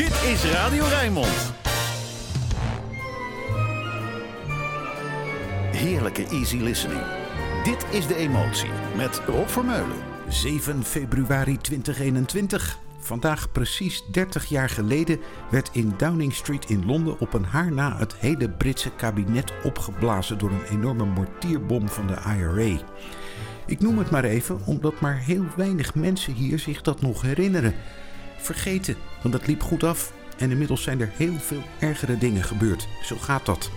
Dit is Radio Rijnmond. Heerlijke easy listening. Dit is De Emotie met Rob Vermeulen. 7 februari 2021. Vandaag precies 30 jaar geleden werd in Downing Street in Londen op een haar na het hele Britse kabinet opgeblazen door een enorme mortierbom van de IRA. Ik noem het maar even omdat maar heel weinig mensen hier zich dat nog herinneren. Vergeten, want het liep goed af en inmiddels zijn er heel veel ergere dingen gebeurd. Zo gaat dat.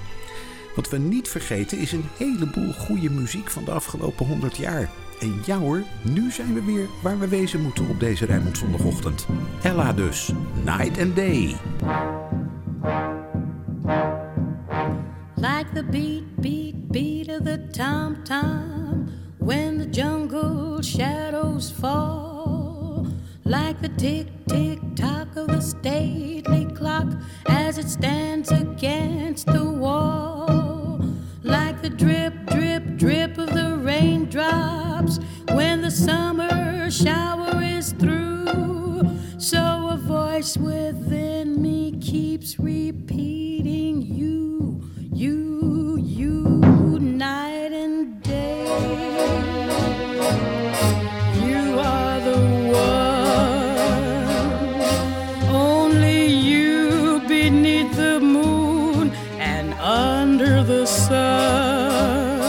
Wat we niet vergeten is een heleboel goede muziek van de afgelopen 100 jaar. En ja hoor, nu zijn we weer waar we wezen moeten op deze Rijnmond zondagochtend. Ella dus, Night and Day. Like the beat, beat, beat of the tom-tom When the jungle shadows fall Like the tick, tick, tock of a stately clock As it stands against the wall. Like the drip, drip, drip of the raindrops When the summer shower is through. So a voice within me keeps repeating you, you, you Night and day. You are the one sun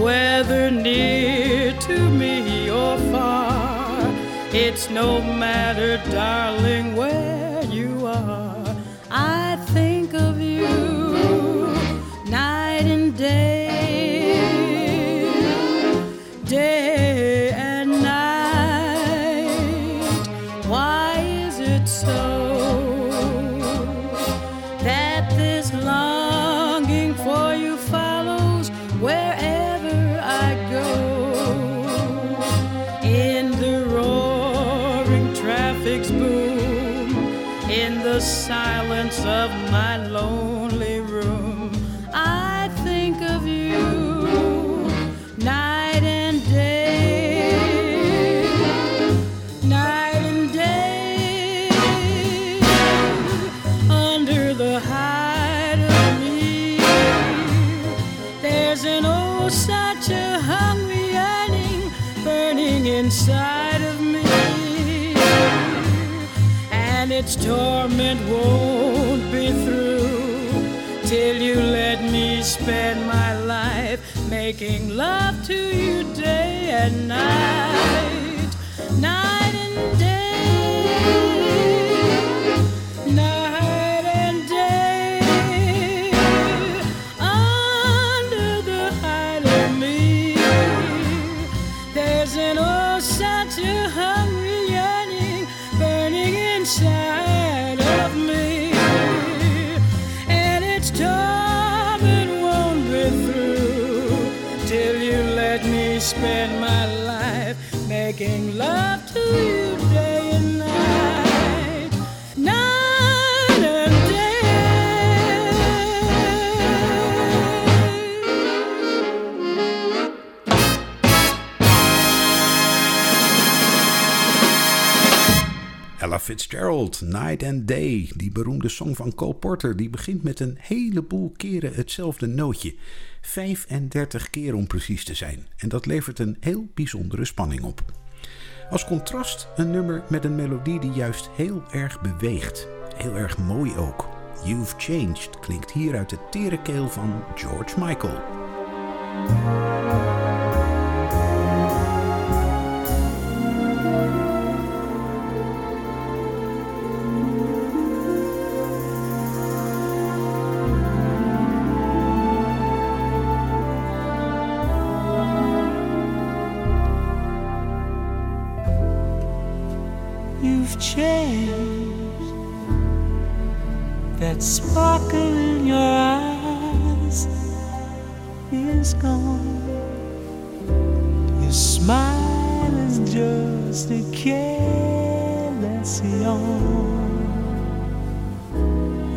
Whether near to me or far. It's no matter, darling, where making love to you day and night, Fitzgerald, Night and Day. Die beroemde song van Cole Porter. Die begint met een heleboel keren hetzelfde nootje. 35 keer om precies te zijn. En dat levert een heel bijzondere spanning op. Als contrast een nummer met een melodie die juist heel erg beweegt. Heel erg mooi ook. You've Changed klinkt hier uit de tere keel van George Michael.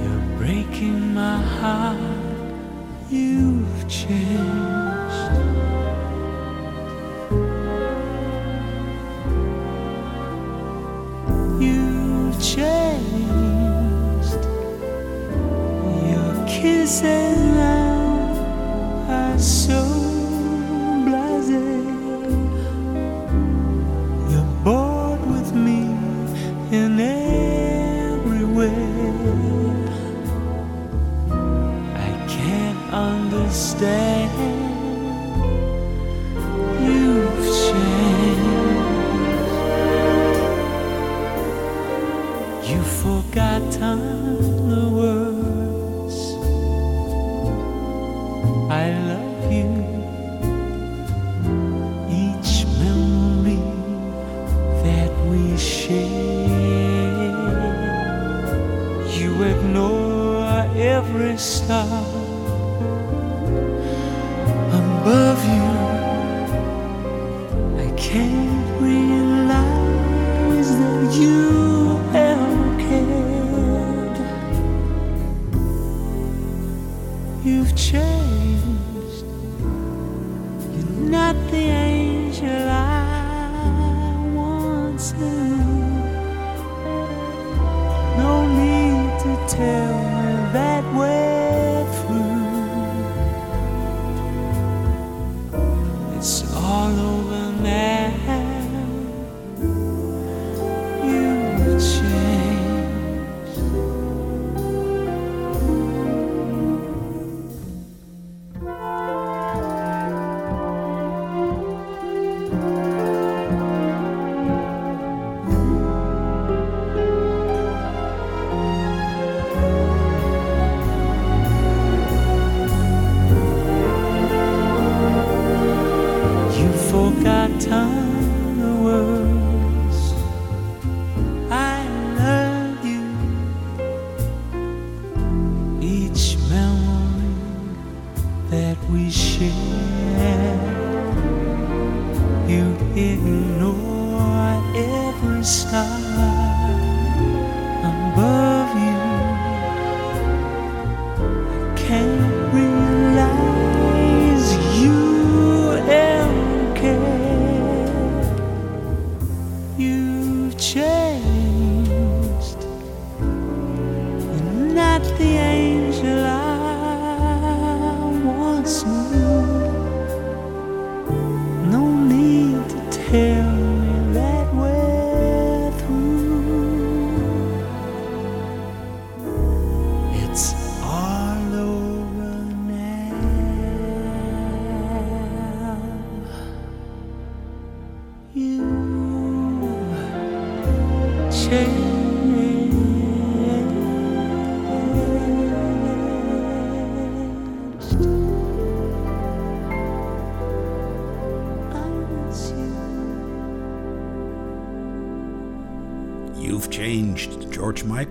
You're breaking my heart, you've changed. You've changed your kisses. forgotten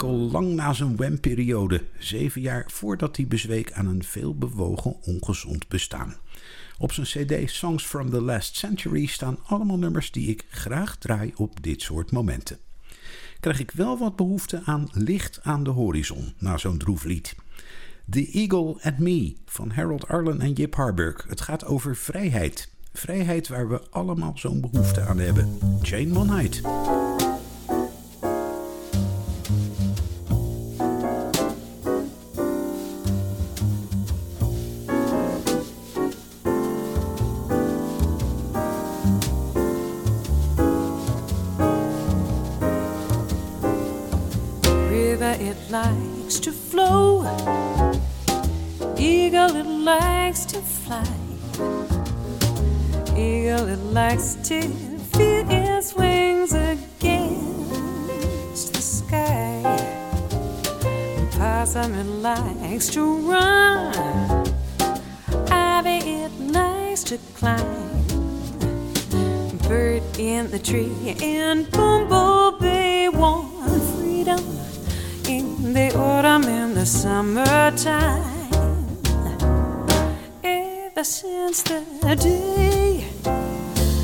Lang na zijn Wham-periode, zeven jaar voordat hij bezweek aan een veelbewogen ongezond bestaan. Op zijn cd Songs from the Last Century staan allemaal nummers die ik graag draai op dit soort momenten. Krijg ik wel wat behoefte aan licht aan de horizon na zo'n droef lied. The Eagle and Me van Harold Arlen en Jip Harburg. Het gaat over vrijheid. Vrijheid waar we allemaal zo'n behoefte aan hebben. Jane Monheit. Likes to flow, eagle it likes to fly, eagle it likes to feel its wings against the sky. Possum it likes to run, ivy it likes to climb, bird in the tree and bumblebee want freedom the autumn and the summertime. Ever since the day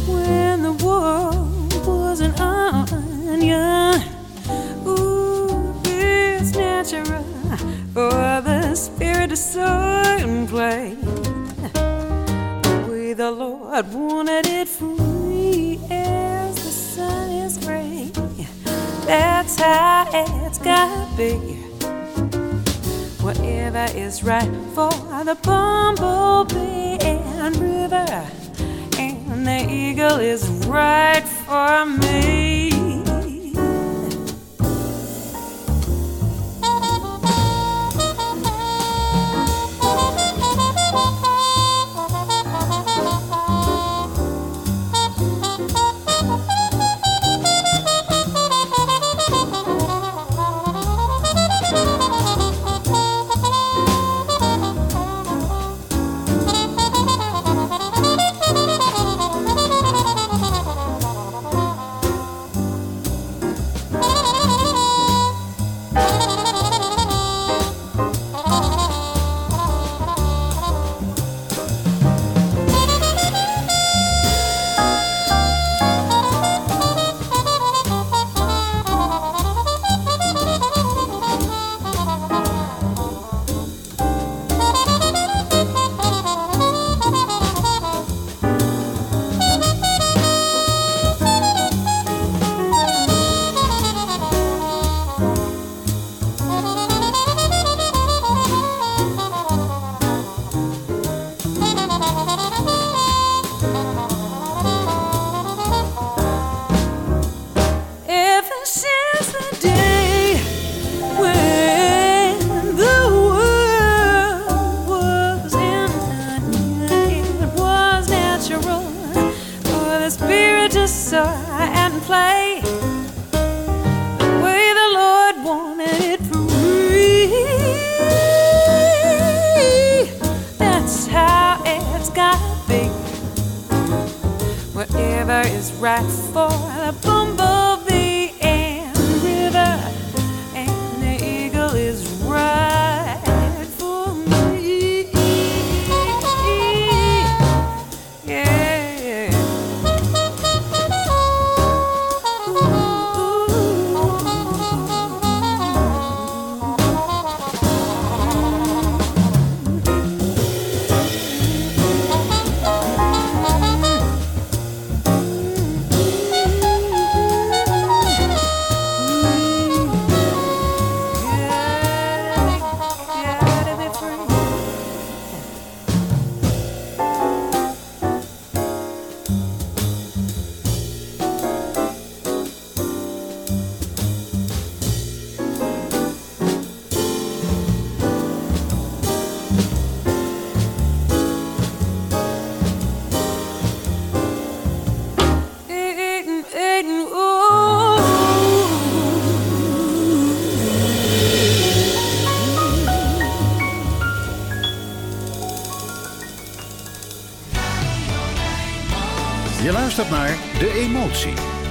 when the world was an onion, ooh, it's natural for the spirit to soar and play. The way the Lord wanted it free That's how it's gotta be. whatever is right for the bumblebee and river, and the eagle is right for me.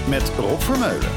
Met Rob Vermeulen.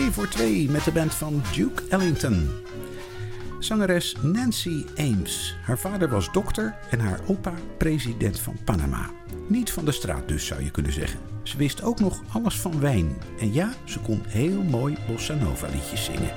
Kopje thee voor twee met de band van Duke Ellington. Zangeres Nancy Ames. Haar vader was dokter en haar opa president van Panama. Niet van de straat dus, zou je kunnen zeggen. Ze wist ook nog alles van wijn. En ja, ze kon heel mooi bossa nova liedjes zingen.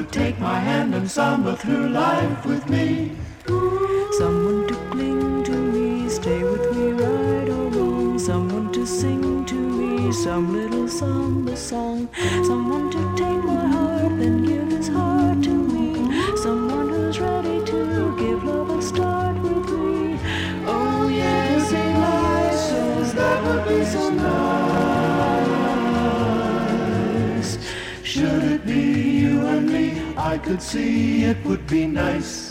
Would take my hand and samba through life with me. Someone to cling to me, stay with me right or wrong. Someone to sing to me some little samba song. Someone I could see it would be nice.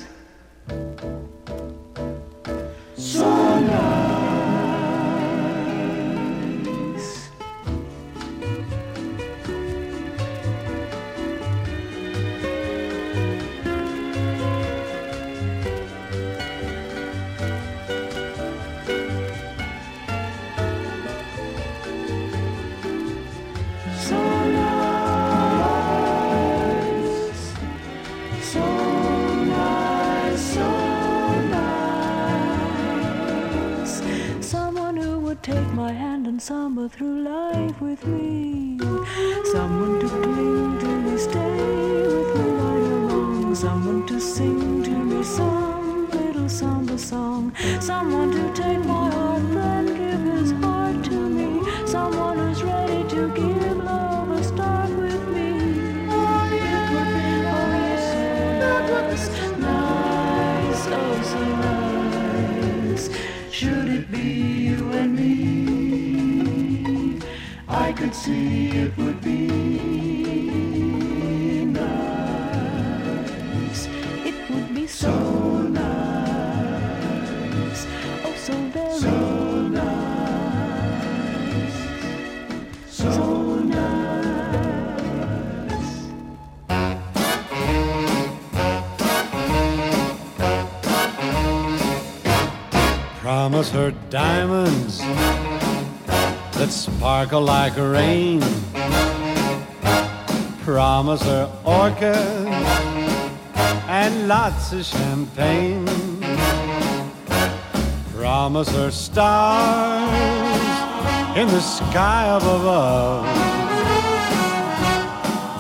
With me. Her diamonds that sparkle like rain. Promise her orchids and lots of champagne. Promise her stars in the sky up above.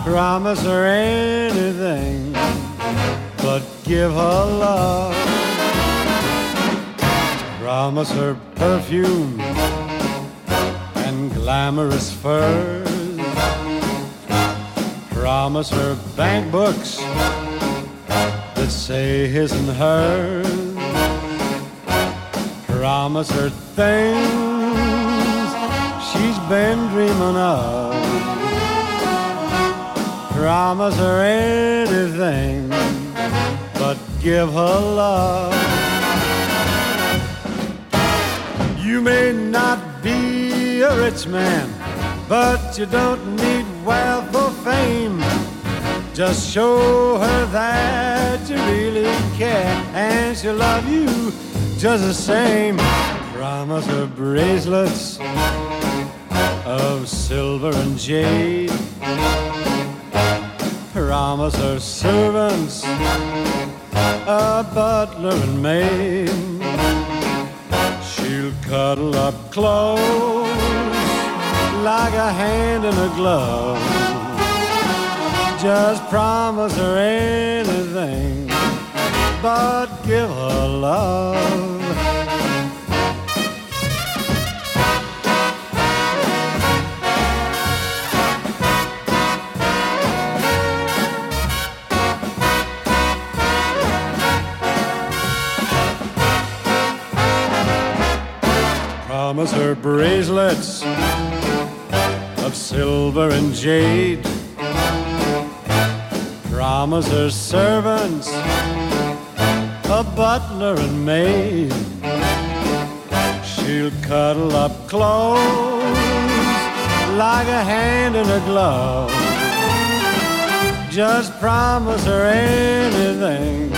Promise her anything but give her love. Promise her perfume and glamorous furs. Promise her bank books that say his and hers. Promise her things she's been dreaming of. Promise her anything but give her love. You may not be a rich man, but you don't need wealth or fame. Just show her that you really care, and she'll love you just the same. Promise her bracelets of silver and jade. Promise her servants, a butler and maid. Cuddle up close like a hand in a glove. Just promise her anything, but give her love. Promise her bracelets of silver and jade. Promise her servants a butler and maid. She'll cuddle up close like a hand in a glove. Just promise her anything,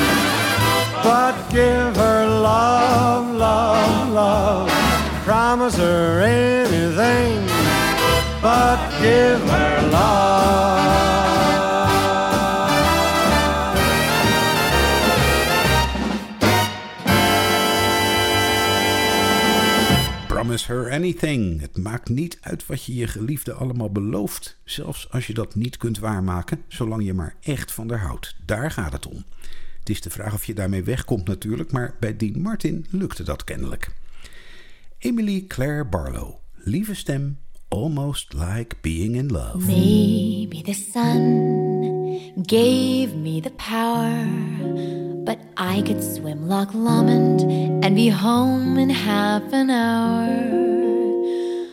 but give her love, love, love. Promise her anything, but give her love. Promise her anything. Het maakt niet uit wat je je geliefde allemaal belooft. Zelfs als je dat niet kunt waarmaken, zolang je maar echt van haar houdt. Daar gaat het om. Het is de vraag of je daarmee wegkomt natuurlijk, maar bij Dean Martin lukte dat kennelijk. Emily Claire Barlow. Lieve stem, almost like being in love. Maybe the sun gave me the power, but I could swim Loch Lomond and be home in half an hour.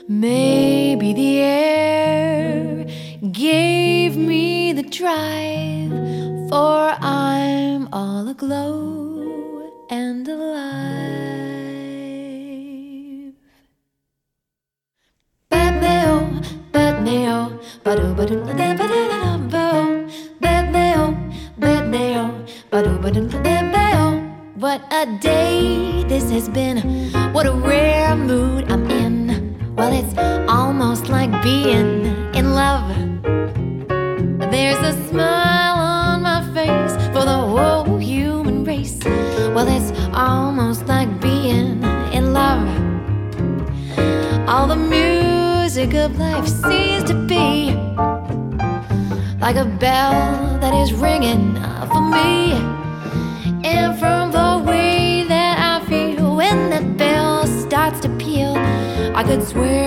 Maybe the air gave me the drive, for I'm all aglow and alive. What a day this has been. What a rare mood I'm in. Well, it's almost like being in love. There's a smile on my face for the whole human race. Well, it's almost like being in love. All the music of life seems to be like a bell that is ringing for me. And from the way that I feel when that bell starts to peal, I could swear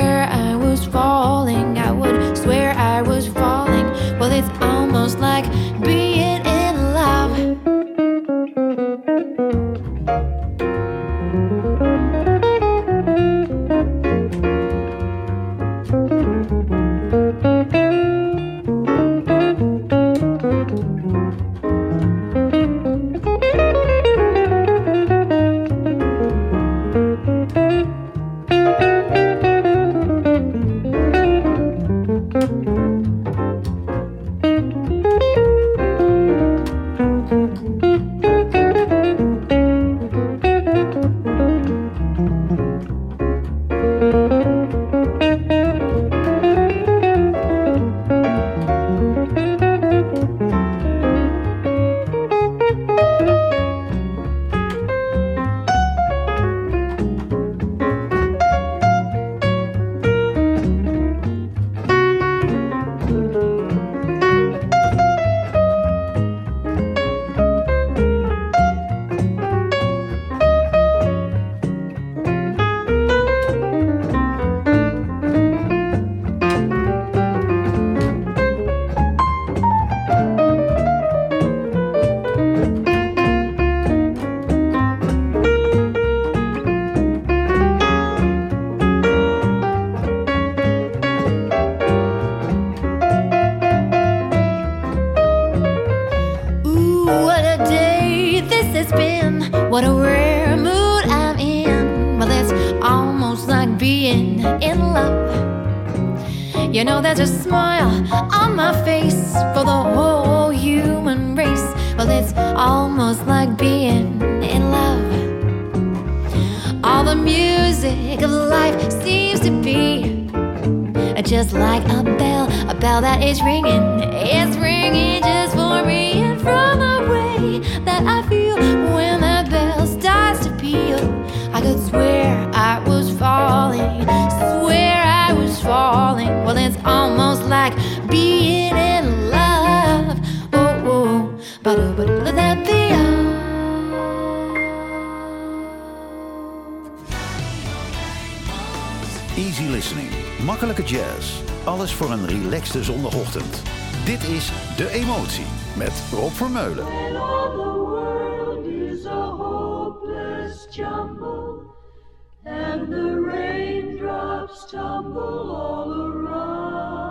has been. What a rare mood I'm in. Well, it's almost like being in love. You know, there's a smile on my face for the whole human race. Well, it's almost like being in love. All the music of life seems to be just like a bell, a bell that is ringing. It's ringing just for me, and from the way that I feel when that bell starts to peal, I could swear I was falling, swear I was falling. Well, it's almost like being in love. Oh, oh, but but that be Easy listening. Makkelijke jazz. Alles voor een relaxte zondagochtend. Dit is De Emotie met Rob Vermeulen. And the raindrops tumble all around.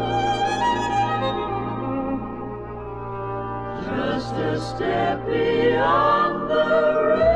Just a step beyond the rain.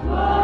Fly.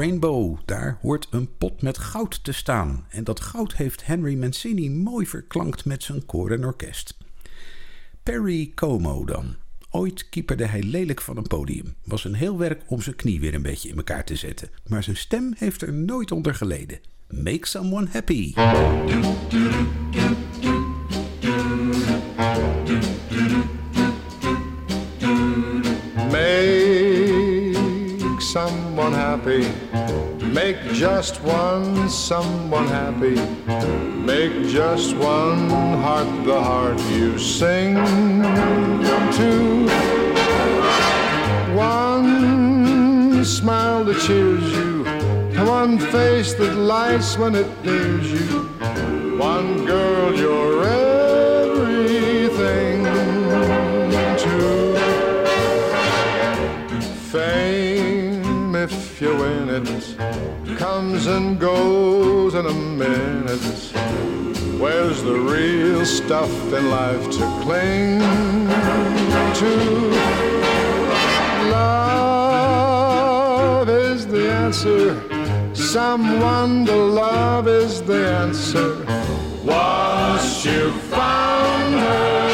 Rainbow, daar hoort een pot met goud te staan. En dat goud heeft Henry Mancini mooi verklankt met zijn koor en orkest. Perry Como dan. Ooit kieperde hij lelijk van een podium. Was een heel werk om zijn knie weer een beetje in elkaar te zetten. Maar zijn stem heeft er nooit onder geleden. Make someone happy. Make someone happy. Make just one someone happy. Make just one heart the heart you sing to. One smile that cheers you. One face that lights when it nears you. One girl you're everything comes and goes in a minute. Where's the real stuff in life to cling to? Love is the answer. Someone to love is the answer. Once you found her,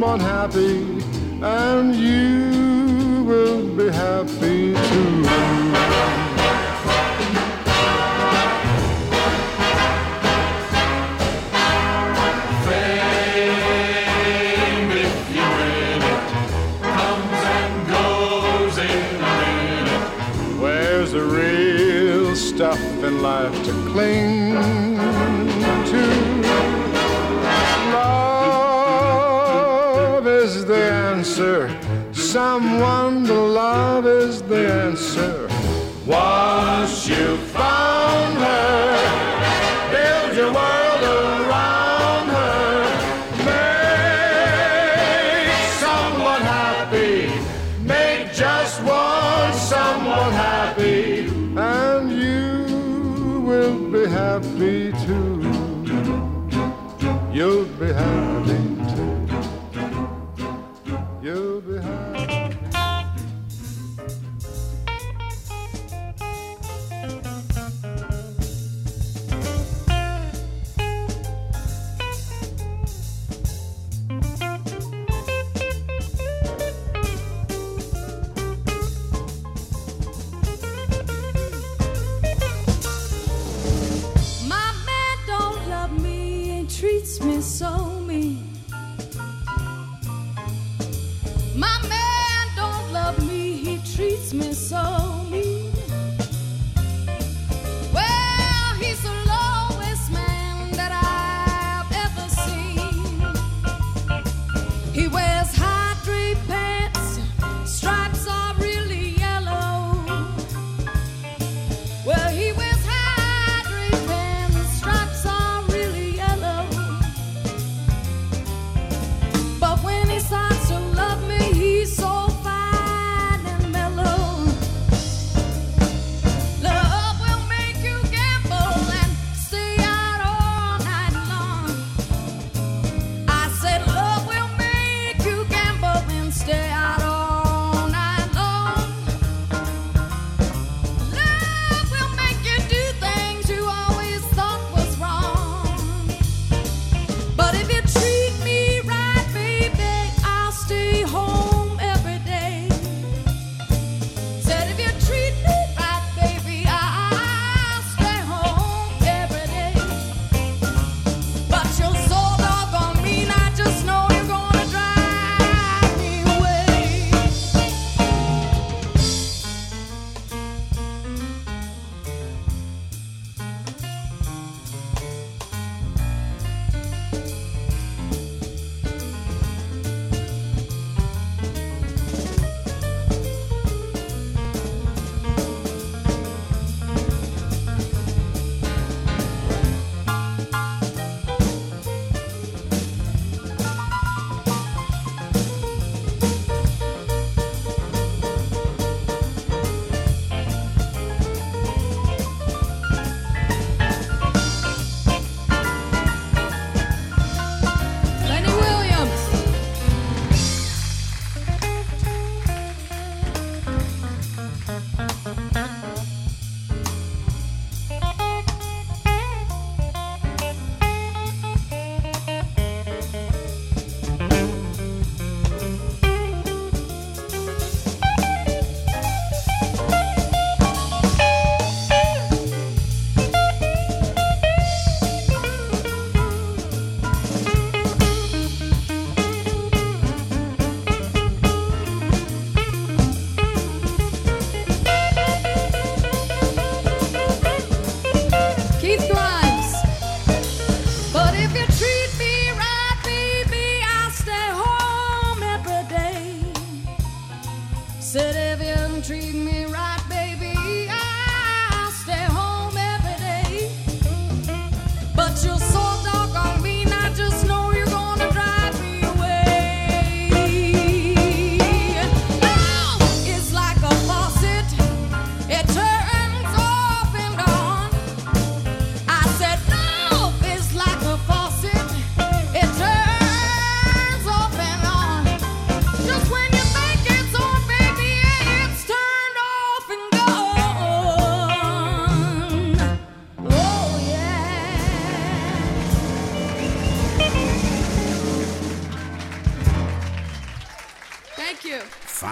someone happy, and you someone to love is the answer. Once you found her, build your world around her. Make someone happy. Make just one someone happy. And you will be happy too. You'll be happy.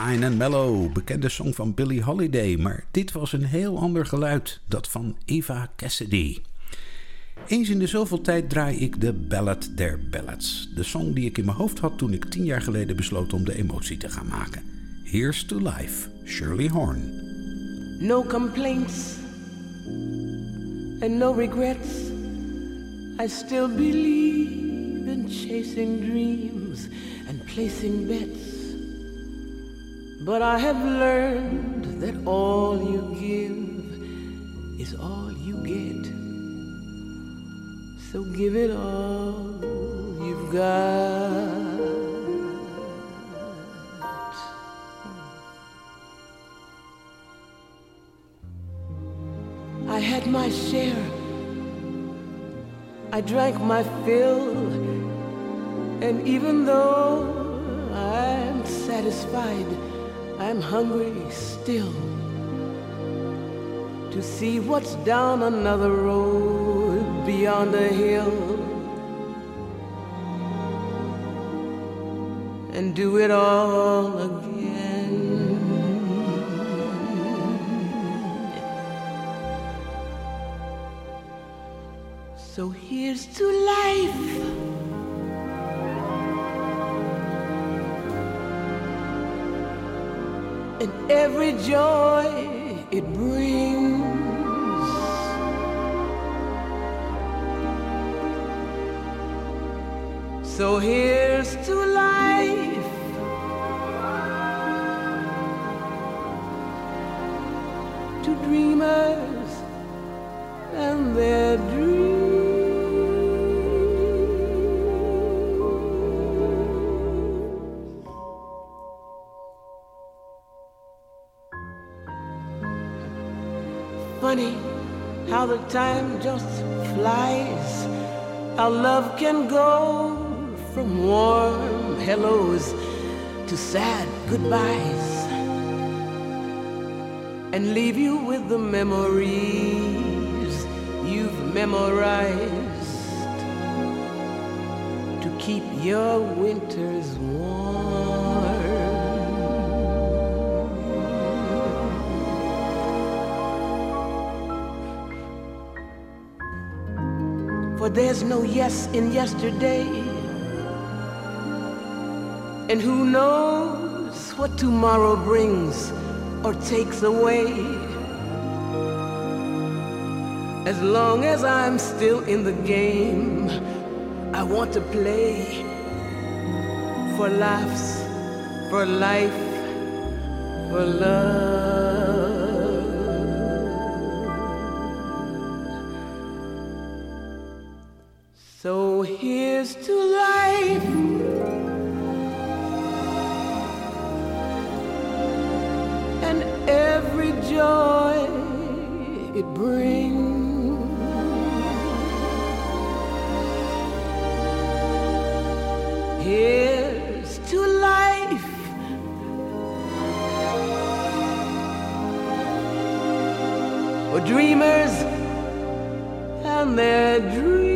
Fine and Mellow, bekende song van Billie Holiday, maar dit was een heel ander geluid, dat van Eva Cassidy. Eens in de zoveel tijd draai ik de Ballad der Ballads, de song die ik in mijn hoofd had toen ik tien jaar geleden besloot om de emotie te gaan maken. Here's to Life, Shirley Horn. No complaints and no regrets, I still believe in chasing dreams and placing bets. But I have learned that all you give is all you get. So give it all you've got. I had my share. I drank my fill. And even though I'm satisfied, I'm hungry still to see what's down another road beyond a hill and do it all again. So here's to life. And every joy it brings. So here's to life. The time just flies. Our love can go from warm hellos to sad goodbyes and leave you with the memories you've memorized to keep your winters warm. There's no yes in yesterday. And who knows what tomorrow brings or takes away. As long as I'm still in the game, I want to play for laughs, for life, for love. For dreamers and their dreams.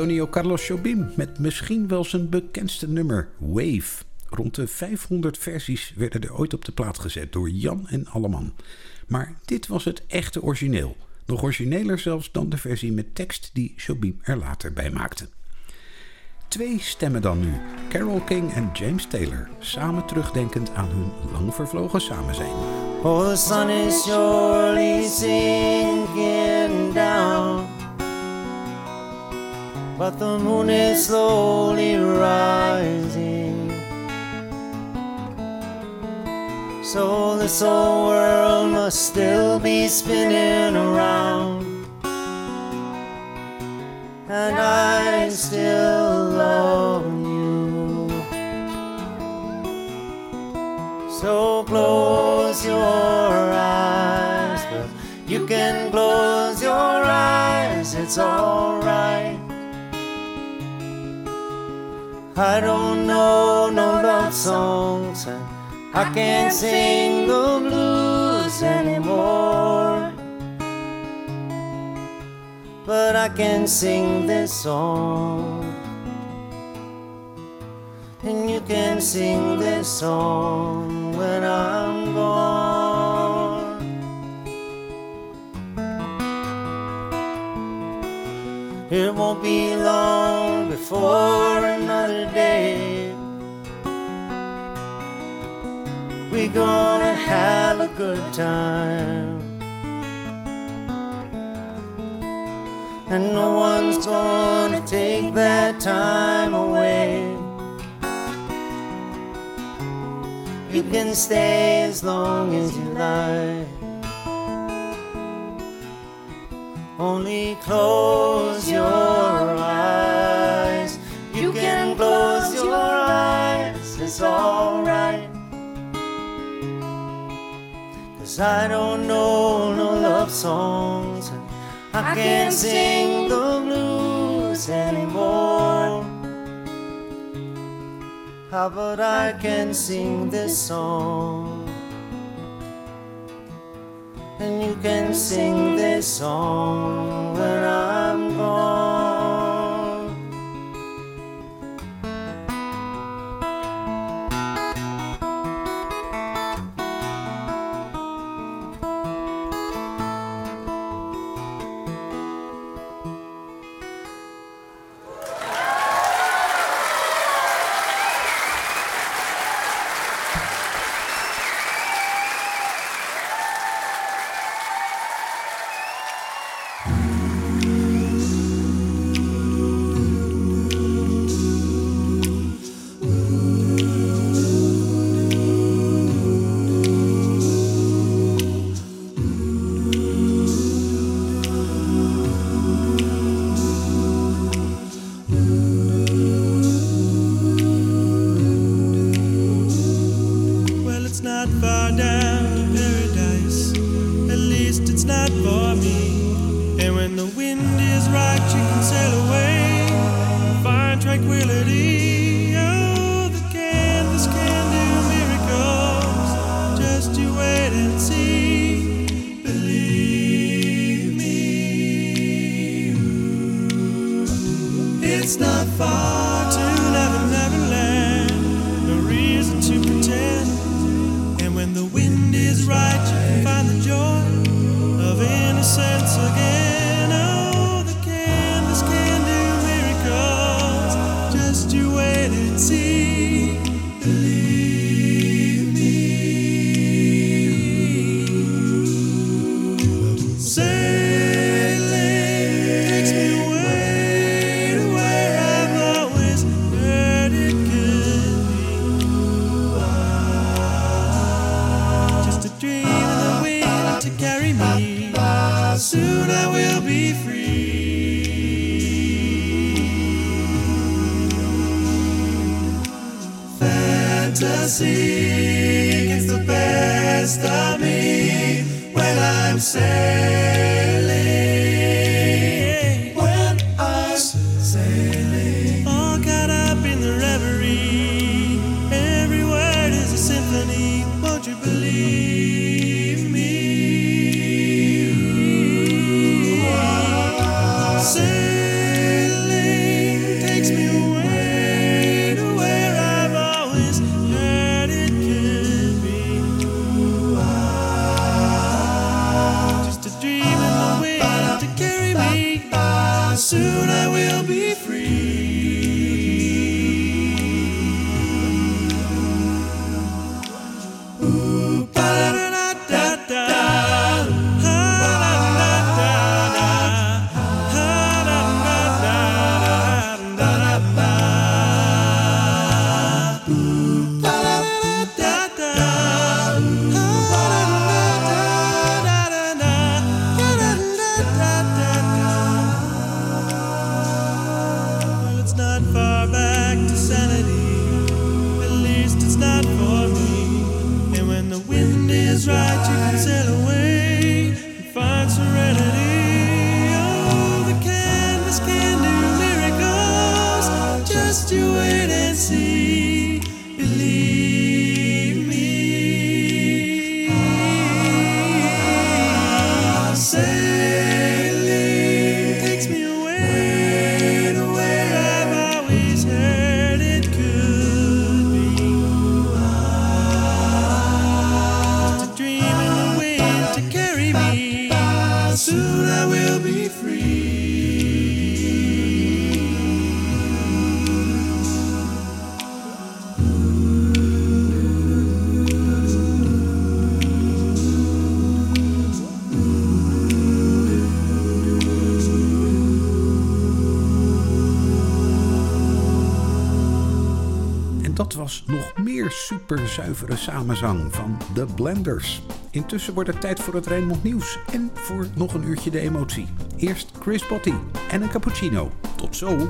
Antonio Carlos Jobim met misschien wel zijn bekendste nummer, Wave. Rond de 500 versies werden er ooit op de plaat gezet door Jan en Alleman. Maar dit was het echte origineel. Nog origineler zelfs dan de versie met tekst die Jobim er later bij maakte. Twee stemmen dan nu. Carole King en James Taylor. Samen terugdenkend aan hun lang vervlogen samenzijn. Oh, the sun is down. But the moon is slowly rising. So this whole world must still be spinning around. And I still love you. So close your eyes, but you can close your eyes, it's alright. I don't know no love songs, I can't sing the blues anymore. But I can sing this song. And you can sing this song when I'm gone. It won't be long before another day. We're gonna have a good time. And no one's gonna take that time away. You can stay as long as you like. Only close your eyes. You can close your eyes, it's alright. Cause I don't know no love songs. I can't sing the blues anymore. How about I can sing this song? And you can sing this song when I'm see. Superzuivere samenzang van The Blenders. Intussen wordt het tijd voor het Rijnmond Nieuws en voor nog een uurtje de emotie. Eerst Chris Botti en een cappuccino. Tot zo!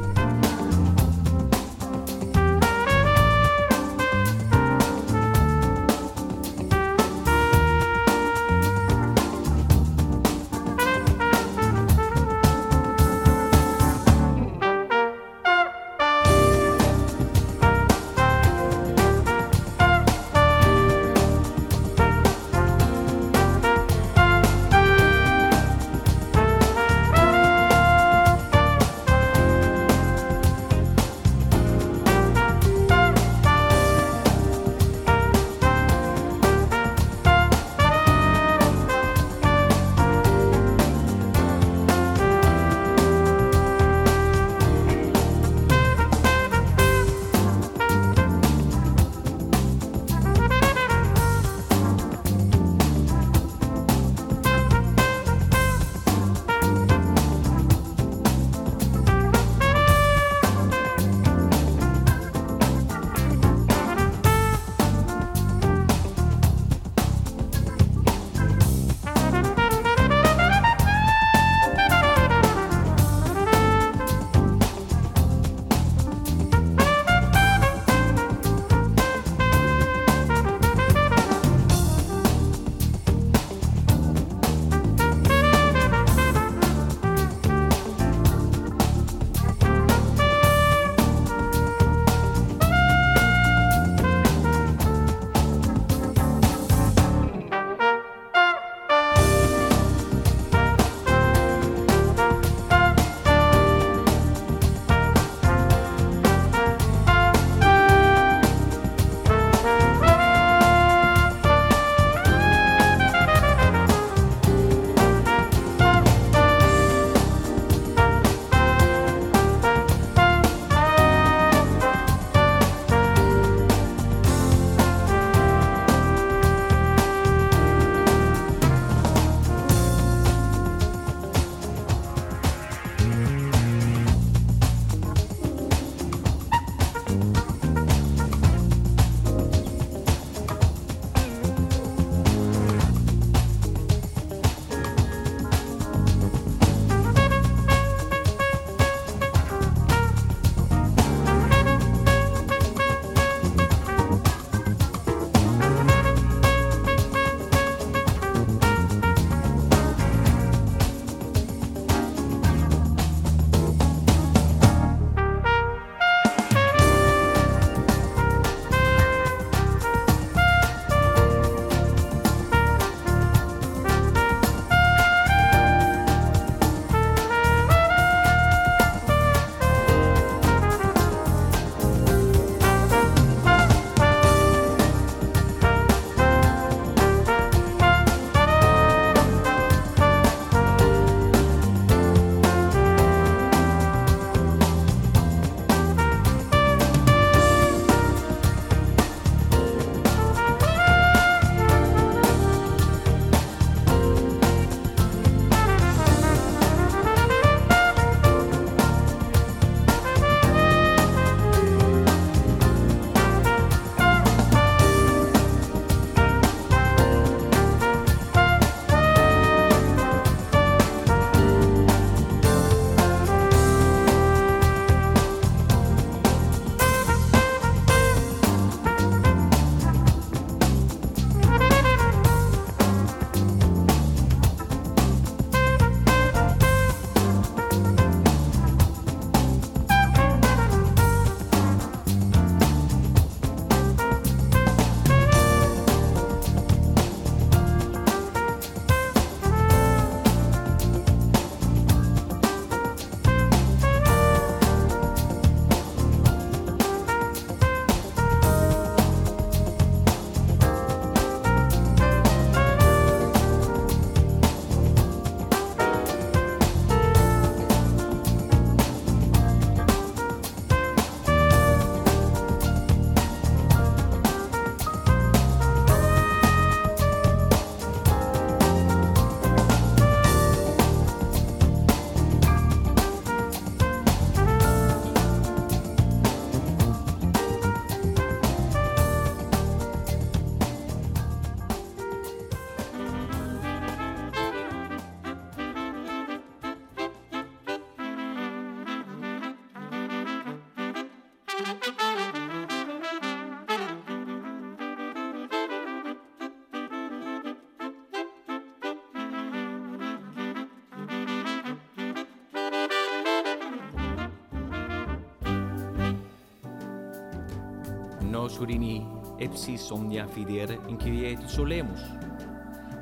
Sorini epsi somnia fidere inquietus solemus.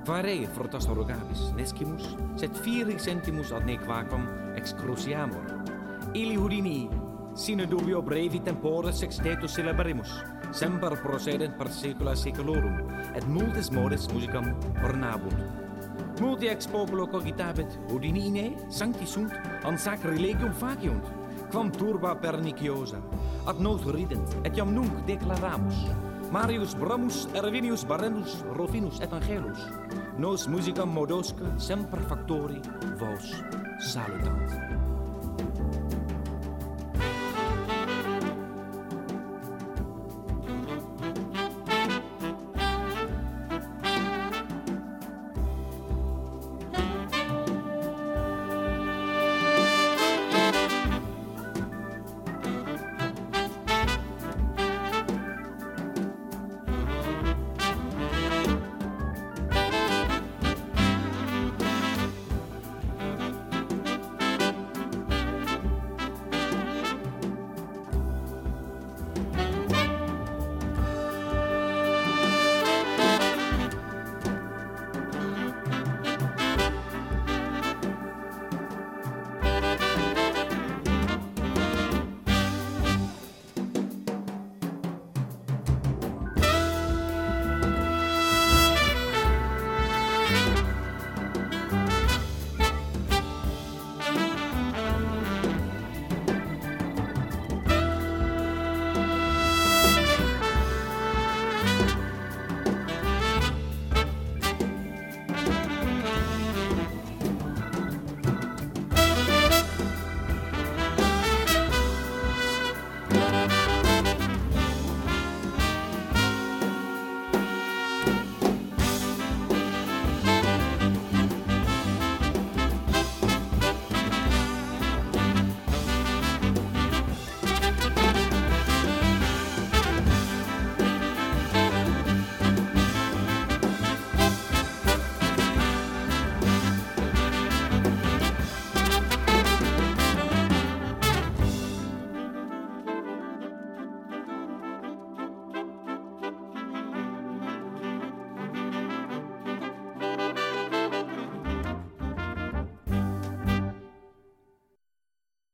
Varei frotas rogabis nescimus sed firi sentimus ad nequacum excruciamur. Ili Hurini sine dubio brevi tempore sextetus celebrimus semper procedent per saecula saeculorum et multis modis musicam ornabunt Multi ex populo cogitabit, Udinine, sancti sunt, an sacrilegium faciunt, quam turba perniciosa, ad nos rident, et jam nunc declaramus, Marius Bramus, Erwinius Barendus, Rofinus Evangelus, nos musicam modosque semper factori vos salutant.